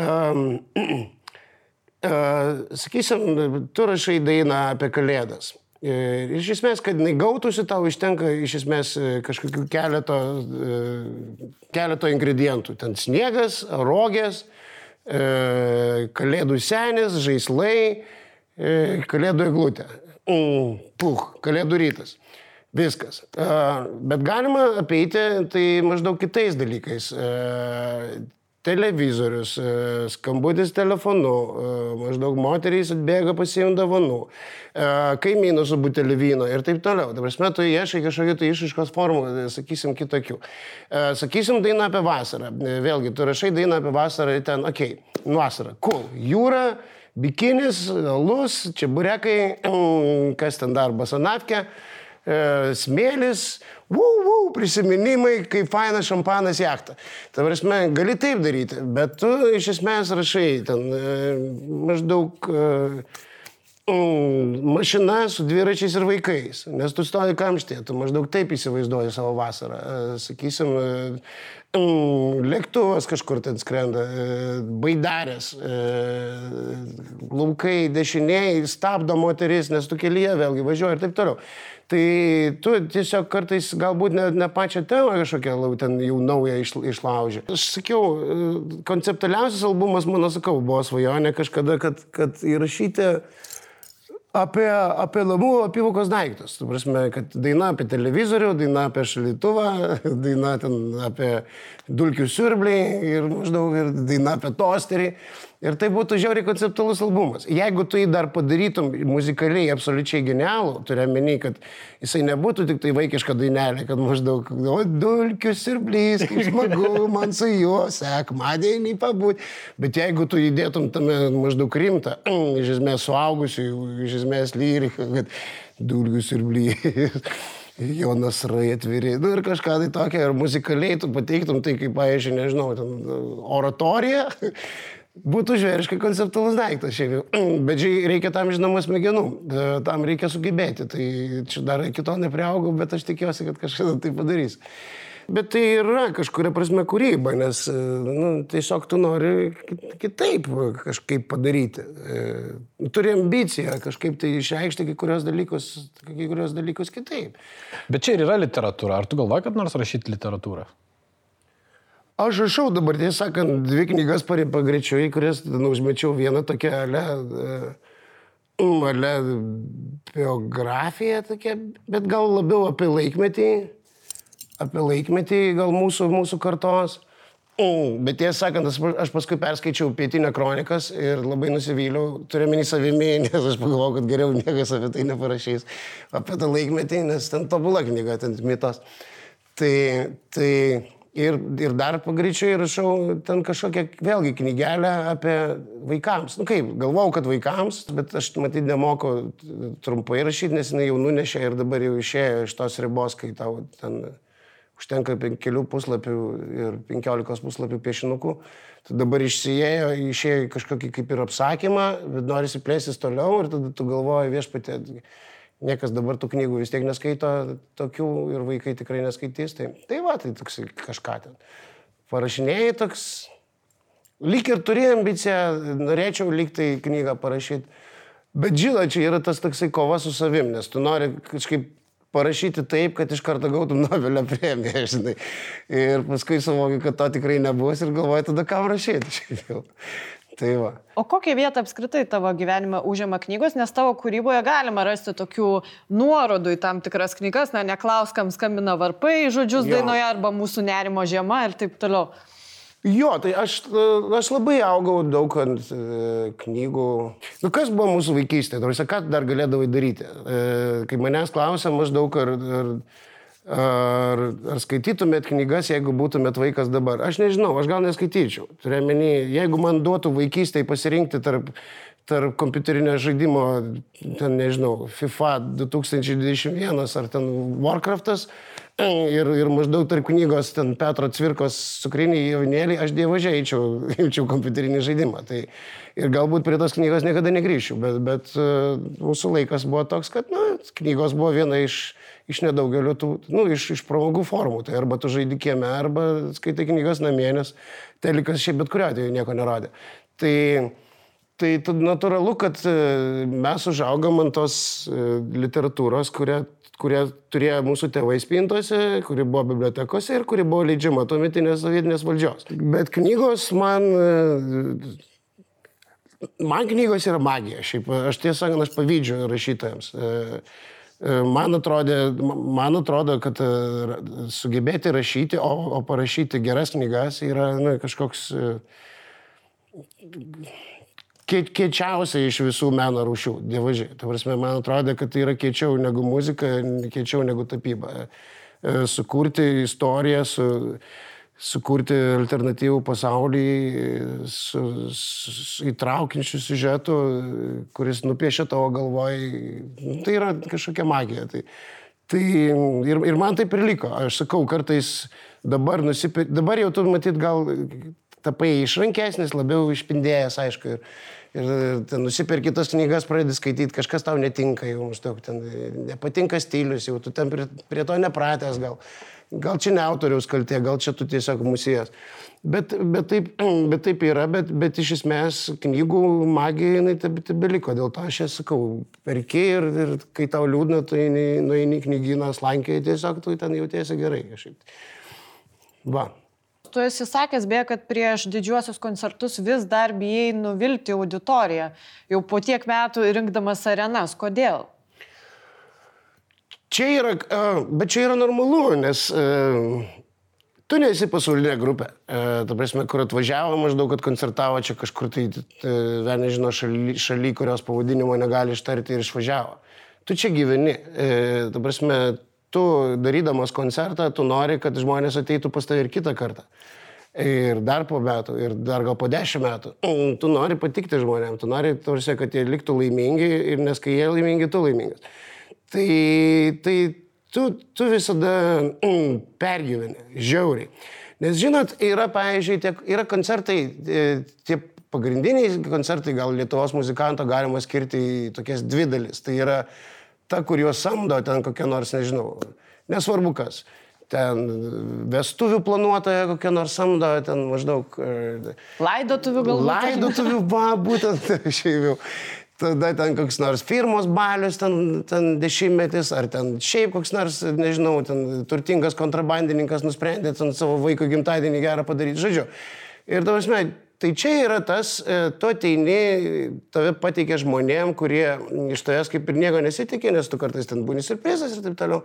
um, uh, sakysim, tu rašai dainą apie kalėdas. Ir iš esmės, kad jinai gautųsi, tau užtenka iš esmės e, kažkokių keleto, e, keleto ingredientų. Ten sniegas, rogės, e, kalėdų senis, žaislai, kalėdų eglutė. Mm, puh, kalėdų rytas. Viskas. Bet galima apeiti tai maždaug kitais dalykais televizorius, e, skambutis telefonu, e, maždaug moterys atbėga pasiimti dovanų, e, kaimynų su butelį vyno ir taip toliau. Dabar mes tu ieškai kažkokių tai išaiškos formų, sakysim, kitokių. Sakysim, daina apie vasarą. Vėlgi, tu rašai dainą apie vasarą ir ten, okei, okay, vasara, cool, jūra, bikinis, alus, čia burekai, kas ten dar, basanavkė, smėlis, Vau, vau, prisiminimai, kaip fainas šampanas jachtą. Tai prasme, gali taip daryti, bet tu iš esmės rašai ten e, maždaug e, mm, mašina su dviračiais ir vaikais, nes tu stovi kamštė, tu maždaug taip įsivaizduoji savo vasarą. E, sakysim, mm, lėktuvas kažkur ten skrenda, baidarės, laukai dešiniai, stabdo moteris, nes tu kelyje vėlgi važiuoji ir taip toliau. Tai tu tiesiog kartais galbūt ne, ne pačią temą kažkokią ten jau naują iš, išlauži. Aš sakiau, konceptualiausias albumas, mano sakau, buvo svajonė kažkada, kad, kad įrašyti apie, apie namų apyvokos daiktus. Tu prasme, kad daina apie televizorių, daina apie šalituvą, daina ten apie dulkių siurblį ir maždaug ir daina apie tosterį. Ir tai būtų žiauriai konceptualus albumas. Jeigu tu jį dar padarytum muzikaliai absoliučiai genialų, turiu menį, kad jisai nebūtų tik tai vaikiška dainelė, kad maždaug, o dulkius ir blys, kaip smagu man su juo sekmadienį pabūti. Bet jeigu tu įdėtum tame maždaug rimtą, iš esmės suaugusių, iš esmės lyriką, kad dulkius ir blys. Jonas Rai atviri, nu ir kažką tai tokio, ir muzikaliai tu pateiktum tai kaip, pavyzdžiui, nežinau, ten oratorija, būtų žvėriškai konceptualus daiktas šiaip jau. Bet žiūrėk, reikia tam žinoma smegenų, e, tam reikia sugebėti. Tai čia dar iki to nepriaugau, bet aš tikiuosi, kad kažkada tai padarys. Bet tai yra kažkuria prasme kūryba, nes e, nu, tiesiog tu nori kitaip kažkaip padaryti. E, turi ambiciją kažkaip tai išreikšti kai kurios dalykus, kai kurios dalykus kitaip. Bet čia ir yra literatūra. Ar tu galvoji, kad nors rašyti literatūrą? Aš rašau dabar, tiesą sakant, dvi knygas pagreičiau, į kurias nu, užmečiau vieną tokią ale, ale biografiją, tokia, bet gal labiau apie laikmetį, apie laikmetį gal mūsų, mūsų kartos. Mm, bet tiesą sakant, aš paskui perskaičiau pietinę kronikas ir labai nusivyliau, turiu menį savimi, nes aš pagalvojau, kad geriau niekas apie tai neparašys, apie tą laikmetį, nes ten tobula knyga, ten mitos. Tai, tai Ir, ir dar pagreičiai rašau ten kažkokią vėlgi knygelę apie vaikams. Na nu kaip, galvau, kad vaikams, bet aš matyt nemoku trumpai rašyti, nes jinai jau nunešė ir dabar jau išėjo iš tos ribos, kai tau ten užtenka kelių puslapių ir penkiolikos puslapių piešinukų. Tu dabar išsijėjo, išėjo kažkokį kaip ir apsakymą, bet norisi plėstis toliau ir tada tu galvoji viešpatė Niekas dabar tų knygų vis tiek neskaito tokių ir vaikai tikrai neskaitys. Tai, tai va, tai toks kažką ten. Parašinėjai toks, lyg ir turi ambiciją, norėčiau lyg tai knygą parašyti. Bet žinot, čia yra tas toksai kova su savim, nes tu nori kažkaip parašyti taip, kad iš karto gautum Nobelio premiją, žinai. Ir paskui suvoki, kad to tikrai nebus ir galvoji tada, kam rašyti. Tai va. O kokią vietą apskritai tavo gyvenime užima knygos, nes tavo kūryboje galima rasti tokių nuorodų į tam tikras knygas, na, neklauskam skambina varpai, žodžius jo. dainoje arba mūsų nerimo žiema ir taip toliau. Jo, tai aš, aš labai augau daug ant e, knygų. Nu, kas buvo mūsų vaikystė? Tarsi, ką dar galėdavai daryti? E, kai manęs klausia maždaug, ar, ar, ar, ar skaitytumėt knygas, jeigu būtumėt vaikas dabar. Aš nežinau, aš gal neskaityčiau. Turiuomenį, jeigu man duotų vaikystėje pasirinkti tarp tarp kompiuterinio žaidimo, ten nežinau, FIFA 2021 ar ten Warcraftas ir, ir maždaug tarp knygos ten Petro Cvirkos cukriniai jaunėliai, aš dievažiai eičiau, eičiau kompiuterinį žaidimą. Tai, ir galbūt prie tos knygos niekada negrįšiu, bet, bet uh, mūsų laikas buvo toks, kad nu, knygos buvo viena iš, iš nedaugelio tų, nu, iš, iš pramogų formų. Tai arba tu žaidži kieme, arba skaitai knygas namie, nes telikas šiaip bet kuriuo atveju nieko nerodė. Tai Tai natūralu, kad e, mes užaugom ant tos e, literatūros, kurią, kurią turėjo mūsų tėvai spintose, kuri buvo bibliotekose ir kuri buvo leidžiama tuometinės sovietinės valdžios. Bet knygos man... E, man knygos yra magija. Šiaip, aš tiesą sakant, aš pavydžiu rašytojams. Man atrodo, man atrodo, kad sugebėti rašyti, o, o parašyti geras knygas yra na, kažkoks kiečiausia iš visų meno rūšių, dievaži. Ta prasme, man atrodo, kad tai yra kiečiau negu muzika, kiečiau negu tapyba. E, sukurti istoriją, su, sukurti alternatyvų pasaulį su, su įtraukiančių siužetų, kuris nupiešia tavo galvoj, nu, tai yra kažkokia magija. Tai, tai ir, ir man taip ir liko. Aš sakau, kartais dabar nusipirkti, dabar jau tu matyt gal tapai išrankesnis, labiau išpindėjęs, aišku. Ir, ir ten nusipirki tas knygas, pradedi skaityti, kažkas tau netinka, jau maždaug ten nepatinka stilius, jau tu ten prie, prie to nepratęs gal. Gal čia ne autoriaus kaltė, gal čia tu tiesiog musijas. Bet, bet, taip, bet taip yra, bet, bet iš esmės knygų magija, jinai taip, taip beliko. Dėl to aš ją sakau, perki ir, ir kai tau liūdna, tu nueini knygyną slankioje, tiesiog tu ten jautiesi gerai kažkaip. Va tu esi sakęs, beje, kad prieš didžiuosius koncertus vis dar bijai nuvilti auditoriją, jau po tiek metų rinkdamas arenas. Kodėl? Čia yra, bet čia yra normalu, nes tu nesi pasaulinė grupė. Ta prasme, kur atvažiavo maždaug, kad koncertavo čia kažkur tai, vieną žino, šaly, šaly, kurios pavadinimo negali ištarti ir išvažiavo. Tu čia gyveni. Ta prasme, tu darydamas koncertą, tu nori, kad žmonės ateitų pas tave ir kitą kartą. Ir dar po metų, ir dar gal po dešimt metų. Tu nori patikti žmonėms, tu nori, tarsi, kad jie liktų laimingi ir nes kai jie laimingi, tu laimingas. Tai, tai tu, tu visada pergyveni, žiauriai. Nes žinot, yra, pavyzdžiui, tiek, yra koncertai, e, tie pagrindiniai koncertai, gal Lietuvos muzikanto galima skirti į tokias dvi dalis. Tai yra ta, kur juos samdo ten kokia nors, nežinau, nesvarbu kas. Ten vestuvių planuotoja kokia nors samdo, ten maždaug. E, Laidotuvių galbūt. Laidotuvių, va, būtent šiaip jau. Tada ten koks nors firmos balius, ten, ten dešimtmetis, ar ten šiaip koks nors, nežinau, ten turtingas kontrabandininkas nusprendė ten savo vaiko gimtadienį gerą padaryti. Žodžiu. Ir tavasme, Tai čia yra tas, e, tu ateini, tave pateikia žmonėm, kurie iš tavęs kaip ir nieko nesitikė, nes tu kartais ten būni surprizas ir taip toliau.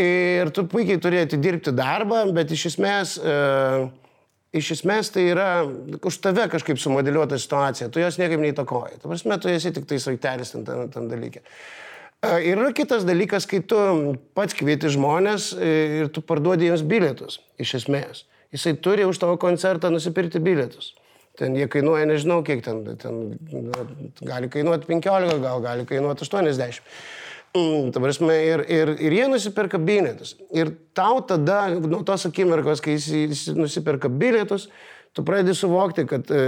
Ir tu puikiai turi atidirbti darbą, bet iš esmės, e, iš esmės tai yra už tave kažkaip sumodeliuota situacija, tu jos niekaip neįtakoji. Tu prasme, tu esi tik tai saitelis tam, tam, tam dalykė. E, ir yra kitas dalykas, kai tu pats kvieti žmonės ir tu parduodi jiems bilietus, iš esmės. Jisai turi už tavo koncertą nusipirkti bilietus. Ten jie kainuoja, nežinau kiek ten, ten gali kainuoti 15, gal gali kainuoti 80. Mm, prasme, ir, ir, ir jie nusipirka bilietus. Ir tau tada, nuo tos akimirkos, kai jis, nusipirka bilietus, tu pradedi suvokti, kad e,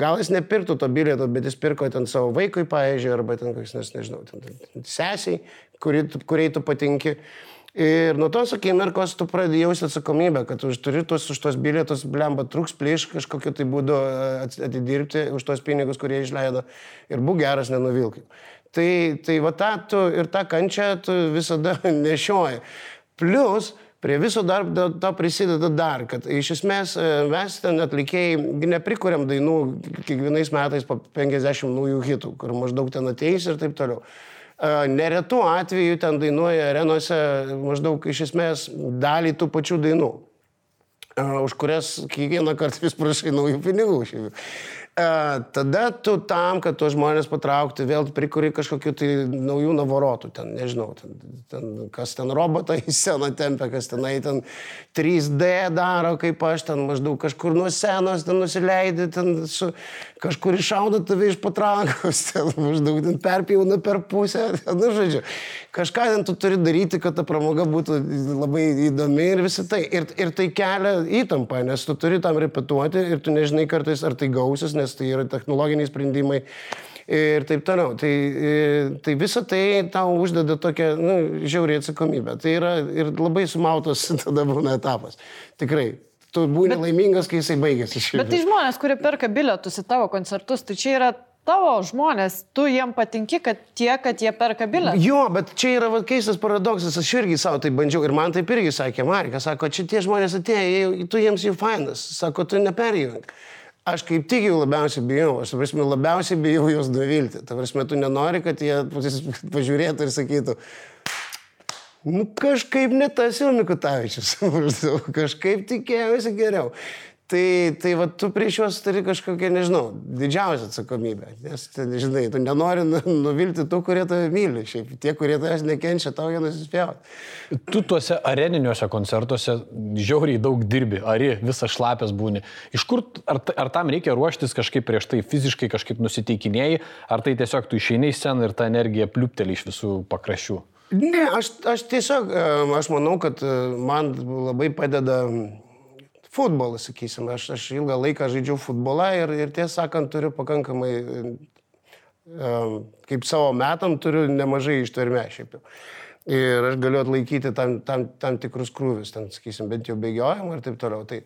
gal jis nepirktų to bilieto, bet jis pirko ten savo vaikui, pavyzdžiui, arba ten koks, nes nežinau, ten, ten sesiai, kuri, kuriai tu patinki. Ir nuo tos akimirkos tu pradedi jausti atsakomybę, kad už turi tuos, už tos bilietus, blemba, truks plyš kažkokiu tai būdu e, atidirbti už tos pinigus, kurie išleido ir būk geras, nenuvilkai. Tai, tai va tą tu ir tą kančią tu visada nešioji. Plus, prie viso dar to prisideda dar, kad iš esmės e, mes ten atlikėjai neprikuriam dainų kiekvienais metais po 50 naujų hitų, kur maždaug ten ateis ir taip toliau. Neretu atveju ten dainuoja arenose maždaug iš esmės dalį tų pačių dainų. už kurias kiekvieną kartą vis prašai naujų pinigų. Šiaip. Tada tu tam, kad tuos žmonės patraukti, vėl prikuri kažkokiu tai naujų navorotų, ten, nežinau, ten, ten, kas ten robotą į sceną tempia, kas tenai ten 3D daro, kaip aš ten maždaug kažkur nuo senos ten nusileidai, ten su, kažkur iššauda tave iš patrankos, ten maždaug ten perpjauna per pusę, ten, nu, žodžiu, kažką ten tu turi daryti, kad ta pramoga būtų labai įdomi ir visą tai. Ir, ir tai kelia įtampą, nes tu turi tam repetuoti ir tu nežinai kartais, ar tai gausis, nes tai yra technologiniai sprendimai ir taip toliau. Tai, e, tai visa tai tau uždeda tokią nu, žiaurį atsakomybę. Tai yra ir labai sumautas tada būna etapas. Tikrai. Tu būni bet, laimingas, kai jisai baigėsi. Bet tai žmonės, kurie perka bilietus į tavo koncertus, tai čia yra tavo žmonės, tu jiem patinki, kad tie, kad jie perka bilietą. Jo, bet čia yra va, keistas paradoksas, aš irgi savo tai bandžiau ir man taip irgi sakė Marika, sako, čia tie žmonės atėjo, tu jiems jau fainas, sako, tu neperjung. Aš kaip tik jau labiausiai bijau, aš, prasme, labiausiai bijau juos nuvilti. Ta prasme, tu nenori, kad jie pažiūrėtų ir sakytų, nu kažkaip ne tas jau Mikutavičius, kažkaip tikėjausi geriau. Tai, tai va, tu prieš juos turi kažkokią, nežinau, didžiausią atsakomybę. Nes, žinai, tu nenori nu, nuvilti tų, kurie tave myli. Šiaip tie, kurie tavęs nekenčia, tau jie nusispjauti. Tu tuose areniniuose koncertuose žiauriai daug dirbi, ari visas šlapės būni. Iš kur, ar, ar tam reikia ruoštis kažkaip prieš tai fiziškai kažkaip nusiteikinėjai, ar tai tiesiog tu išeini į sceną ir ta energija pliupteli iš visų pakraščių? Ne, aš, aš tiesiog, aš manau, kad man labai padeda futbolas, sakysim. Aš, aš ilgą laiką žaidžiau futbolą ir, ir tiesą sakant, turiu pakankamai, kaip savo metam, turiu nemažai ištvermę šiaip jau. Ir aš galiu atlaikyti tam, tam, tam tikrus krūvius, ten, sakysim, bent jau bėgiojimą ir taip toliau. Tai,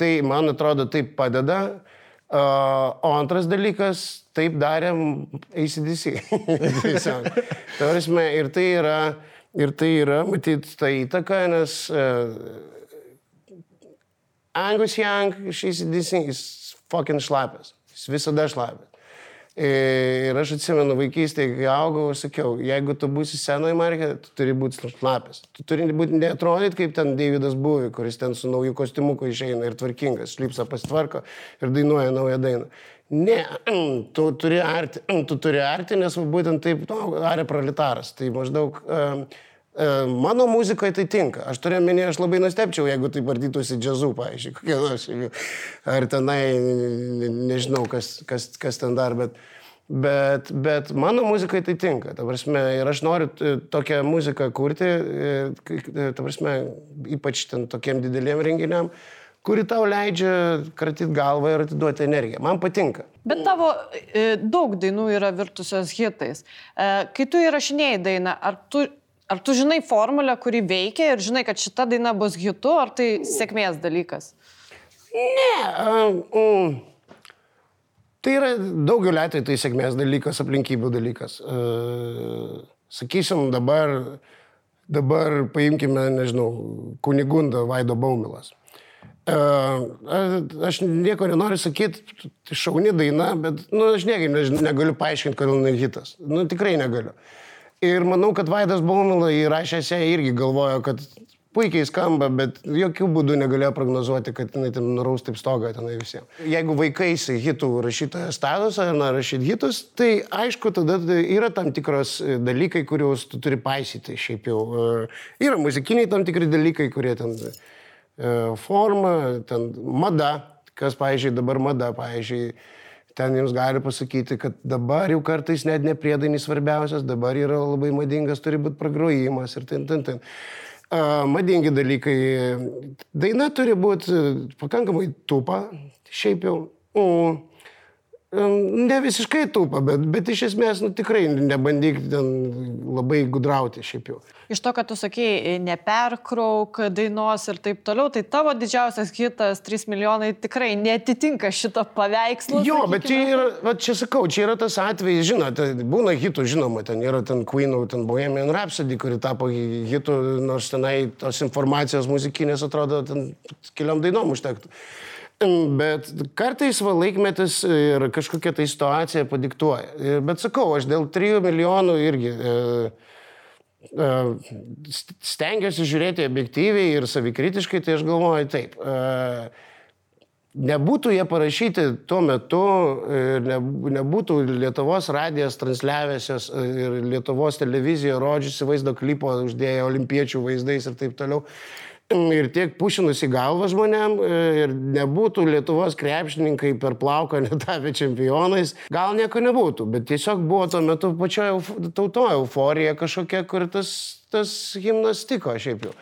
tai man atrodo, taip padeda. Uh, o antras dalykas, taip darėm ACDC. ir tai yra, ir tai yra, matyt, ta įtaka, nes uh, Angus Young, šis jis fucking šlapės. Jis visada šlapės. Ir aš atsimenu vaikystėje, kai augau, sakiau, jeigu tu būsi senoji markė, tu turi būti šlapės. Tu turi būti neatrodyti kaip ten Davidas Būvi, kuris ten su nauju kostiumuku išeina ir tvarkingas, šlipsa pasitvarko ir dainuoja naują dainą. Ne, tu turi arti, tu turi arti, nes būtent taip, nu, arė proletaras. Tai maždaug E, mano muzikoje tai tinka. Aš turiu menį, aš labai nustepčiau, jeigu tai vardytųsi džiazu, pavyzdžiui, kokie nors. Ar tenai, nežinau, kas, kas, kas ten dar, bet, bet, bet mano muzikai tai tinka. Ta prasme, ir aš noriu tokią muziką kurti, e, ta prasme, ypač ten tokiem dideliem renginiam kuri tau leidžia kratyti galvą ir atiduoti energiją. Man patinka. Bet tavo e, daug dainų yra virtusios hitais. E, kai tu įrašinėjai dainą, ar tu Ar tu žinai formulę, kuri veikia ir žinai, kad šita daina bus hitu, ar tai sėkmės dalykas? Ne. Um, tai yra daugeliu atveju tai sėkmės dalykas, aplinkybių dalykas. Uh, sakysim, dabar, dabar paimkime, nežinau, kunigundą Vaido Baumilas. Uh, aš nieko nenoriu sakyti, šauni daina, bet nu, aš niekaip negaliu paaiškinti, kodėl jinai hitas. Nu, tikrai negaliu. Uh, Ir manau, kad Vaidas Baumila įrašęs ją irgi galvojo, kad puikiai skamba, bet jokių būdų negalėjo prognozuoti, kad jinai ten nuraus taip stogą tenai visiems. Jeigu vaikaisi hitų rašytojo statusą, na, rašyti hitus, tai aišku, tada yra tam tikros e, dalykai, kuriuos tu turi paisyti. Šiaip jau e, yra muzikiniai tam tikri dalykai, kurie ten e, forma, ten mada, kas, pavyzdžiui, dabar mada, pavyzdžiui, ten jums gali pasakyti, kad dabar jau kartais net ne priedainis svarbiausias, dabar yra labai madingas, turi būti pragrojimas ir ten, ten, ten. Uh, madingi dalykai. Daina turi būti pakankamai tupa, šiaip jau. Uh, Ne visiškai tūpa, bet, bet iš esmės nu, tikrai nebandyk ten labai gudrauti šiaip jau. Iš to, kad tu sakėjai, neperkrauk dainos ir taip toliau, tai tavo didžiausias hitas 3 milijonai tikrai netitinka šito paveikslo. Jo, sakykime. bet čia yra, va, čia sakau, čia yra tas atvejis, žinote, būna hitų, žinoma, ten yra ten Queen'ų, ten Bohemian Rhapsody, kuri tapo hitų, nors tenai tos informacijos muzikinės atrodo, ten keliom dainom užtektų. Bet kartais va laikmetis ir kažkokia tai situacija padiktuoja. Bet sakau, aš dėl 3 milijonų irgi. E, stengiuosi žiūrėti objektyviai ir savikritiškai, tai aš galvoju taip. Nebūtų jie parašyti tuo metu, ne, nebūtų Lietuvos radijas transliavęsios ir Lietuvos televizija rodžiusi vaizdo klipo, uždėję olimpiečių vaizdais ir taip toliau ir tiek pušinus į galvą žmonėm ir nebūtų Lietuvos krepšininkai per plauką netavę čempionais, gal nieko nebūtų, bet tiesiog buvo tuo metu pačioje tautoje euforija kažkokia, kur tas, tas himnas tiko šiaip jau.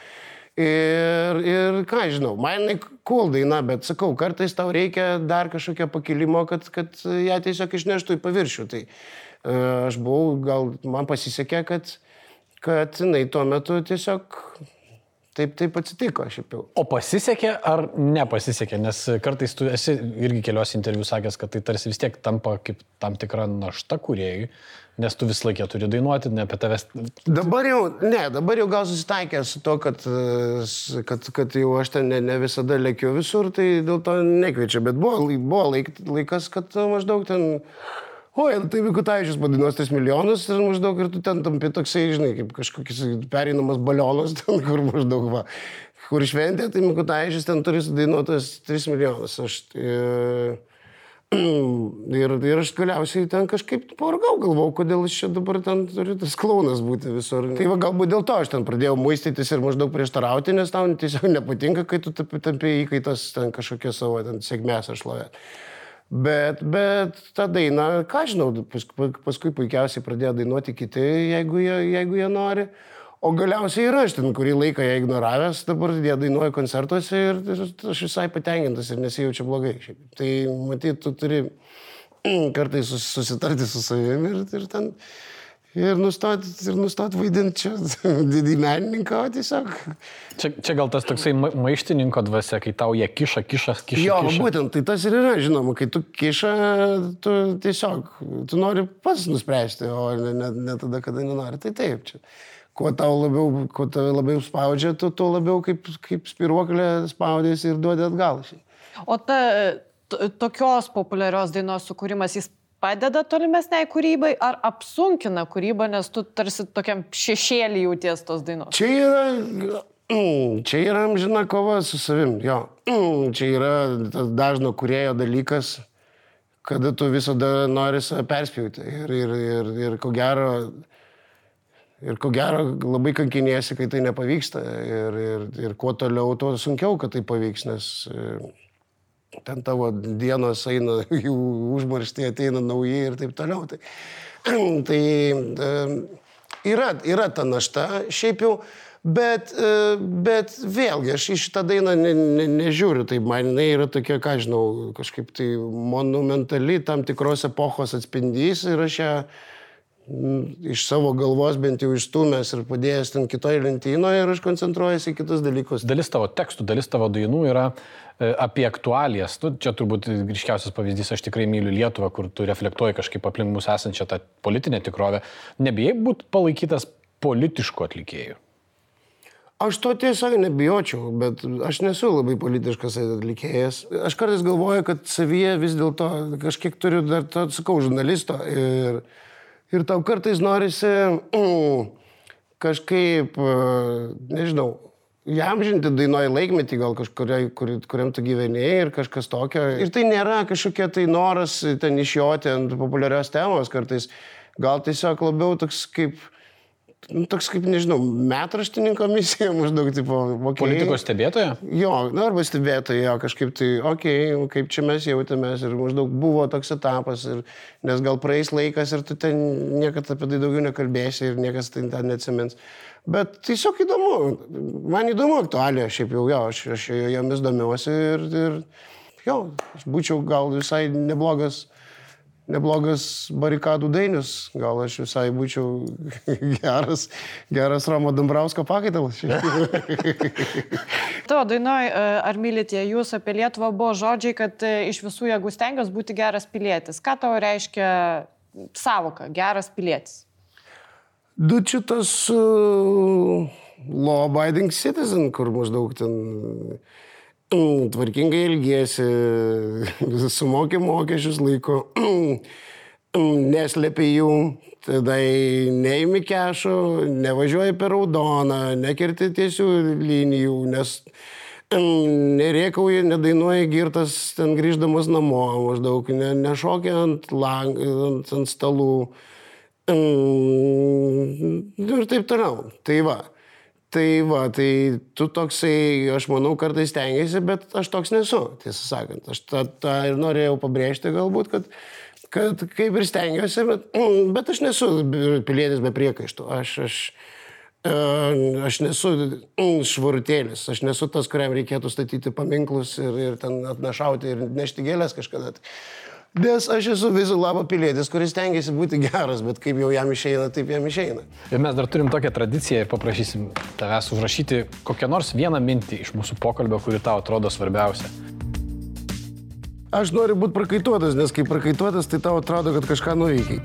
Ir, ir ką žinau, man cool daina, bet sakau, kartais tau reikia dar kažkokio pakilimo, kad, kad ją tiesiog išneštų į paviršių. Tai uh, aš buvau, gal man pasisekė, kad, kad jinai tuo metu tiesiog Taip, taip atsitiko šiaip jau. O pasisekė ar nepasisekė? Nes kartais tu esi irgi kelios interviu sakęs, kad tai tarsi vis tiek tampa kaip tam tikra našta kuriejui, nes tu vis laikė turi dainuoti, ne apie tavęs. Dabar jau, ne, dabar jau gal susitaikė su to, kad, kad, kad jau aš ten ne, ne visada lėkiu visur, tai dėl to nekviečia, bet buvo, buvo laik, laikas, kad maždaug ten oi, tai Vikutavičius padainuos 3 milijonus ir maždaug ir tu ten tampi toksai, žinai, kaip kažkoks pereinamas balionas, ten kur maždaug va. Kur šventė, tai Mikutavičius ten turi sudainuotas 3 milijonus. Aš, e, ir, ir aš galiausiai ten kažkaip pavargau, galvau, kodėl aš čia dabar ten turiu tas klaunas būti visur. Tai va galbūt dėl to aš ten pradėjau muistytis ir maždaug prieštarauti, nes tau tiesiog nepatinka, kai tu tampi įkaitas ten kažkokia savo ten sėkmės aš lovė. Bet, bet tą dainą, ką žinau, paskui, paskui puikiausiai pradėjo dainuoti kiti, jeigu jie, jeigu jie nori. O galiausiai ir aš ten kurį laiką ją ignoravęs, dabar jie dainuoja koncertuose ir aš visai patenkintas ir nesijaučiu blogai. Tai matyt, tu turi kartais susitarti su savimi ir, ir ten ir nustot, ir nustot vaidinti čia didį menininką, o tiesiog. Čia, čia gal tas toksai maištininko dvasia, kai tau jie kiša, kiša, kiša. Jo, kiša. būtent, tai tas ir yra, žinoma, kai tu kiša, tu tiesiog, tu nori pats nuspręsti, o ne, ne, ne tada, kada nenori. Tai taip, čia. Kuo tau labiau, kuo tave labiau spaudžia, tu tuo labiau kaip, kaip spiruoklė spaudėsi ir duodi atgal. O ta tokios populiarios dainos sukūrimas, jis padeda tolimesniai kūrybai ar apsunkina kūrybą, nes tu tarsi tokiam šešėlį jauties tos dainos? Čia yra, mm, čia yra amžina kova su savim, jo. Mm, čia yra dažno kurėjo dalykas, kada tu visada nori save perspjauti. Ir, ir, ir, ir ko gero, ir ko gero labai kankinėsi, kai tai nepavyksta. Ir, ir, ir kuo toliau, tuo sunkiau, kad tai pavyks, nes ten tavo dienos eina, jų užmaršti ateina nauji ir taip toliau. Tai, tai yra, yra ta našta, šiaip jau, bet, e, bet vėlgi aš į šitą dainą ne, ne, nežiūriu, tai man jinai yra tokia, ką žinau, kažkaip tai monumentali tam tikros epochos atspindys ir aš ją iš savo galvos bent jau išstumęs ir padėjęs ten kitoje lentynoje ir aš koncentruojasi į kitus dalykus. Dalis tavo tekstų, dalis tavo dainų yra E, apie aktualijas. Nu, čia turbūt ryškiausias pavyzdys, aš tikrai myliu Lietuvą, kur tu reflektuoji kažkaip aplink mūsų esančią tą politinę tikrovę. Nebijai būti palaikytas politiškų atlikėjų? Aš to tiesiog nebijočiau, bet aš nesu labai politiškas atlikėjas. Aš kartais galvoju, kad savyje vis dėlto kažkiek turiu dar, to, sakau, žurnalisto. Ir, ir tau kartais norisi kažkaip, nežinau, įamžinti dainuoji laikmetį gal kažkuriai, kur, kuriam tu gyvenėjai ir kažkas tokio. Ir tai nėra kažkokia tai noras ten išjoti ant populiarios temos kartais. Gal tiesiog labiau toks kaip, nu, toks kaip, nežinau, metraštininko misija maždaug, tipo, okay. politikos stebėtoja? Jo, na, arba stebėtoja, kažkaip tai, okei, okay, kaip čia mes jautėmės ir maždaug buvo toks etapas, ir, nes gal praeis laikas ir tu ten niekada apie tai daugiau nekalbėsi ir niekas tai ten neatsimins. Bet tiesiog įdomu, man įdomu aktualija, šiaip jau jo, aš, aš jomis domiuosi ir, ir jo, aš būčiau gal visai neblogas, neblogas barikadų dainius, gal aš visai būčiau geras, geras Romo Dambrausko pakaitalas. Tavo dainoj, e, ar mylite jūs apie Lietuvą, buvo žodžiai, kad e, iš visų jėgų stengiasi būti geras pilietis. Ką tau reiškia savoka geras pilietis? Du čia tas uh, law abiding citizen, kur maždaug ten uh, tvarkingai ilgėsi, sumokė mokesčius laiko. neslėpi jų, tada neimi kešo, nevažiuoji per raudoną, nekirti tiesių linijų, nes nerėkauji, nedainuoji girtas ten grįždamas namo, maždaug ne, nešokia ant, lang, ant, ant stalų ir taip toliau. Tai va. Tai va, tai tu toksai, aš manau, kartais stengiasi, bet aš toks nesu, tiesą sakant. Aš tą, tą ir norėjau pabrėžti galbūt, kad, kad kaip ir stengiuosi, bet, bet aš nesu pilietis be priekaištų. Aš, aš, aš nesu švarutėlis, aš nesu tas, kuriam reikėtų statyti paminklus ir, ir ten atnašauti ir nešti gėlės kažkada. Nes aš esu visų labo pilietis, kuris tengiasi būti geras, bet kaip jau jam išeina, taip jam išeina. Ir mes dar turim tokią tradiciją ir paprašysim tavęs užrašyti kokią nors vieną mintį iš mūsų pokalbio, kuri tau atrodo svarbiausia. Aš noriu būti prakaituotas, nes kai prakaituotas, tai tau atrodo, kad kažką nuveikiai.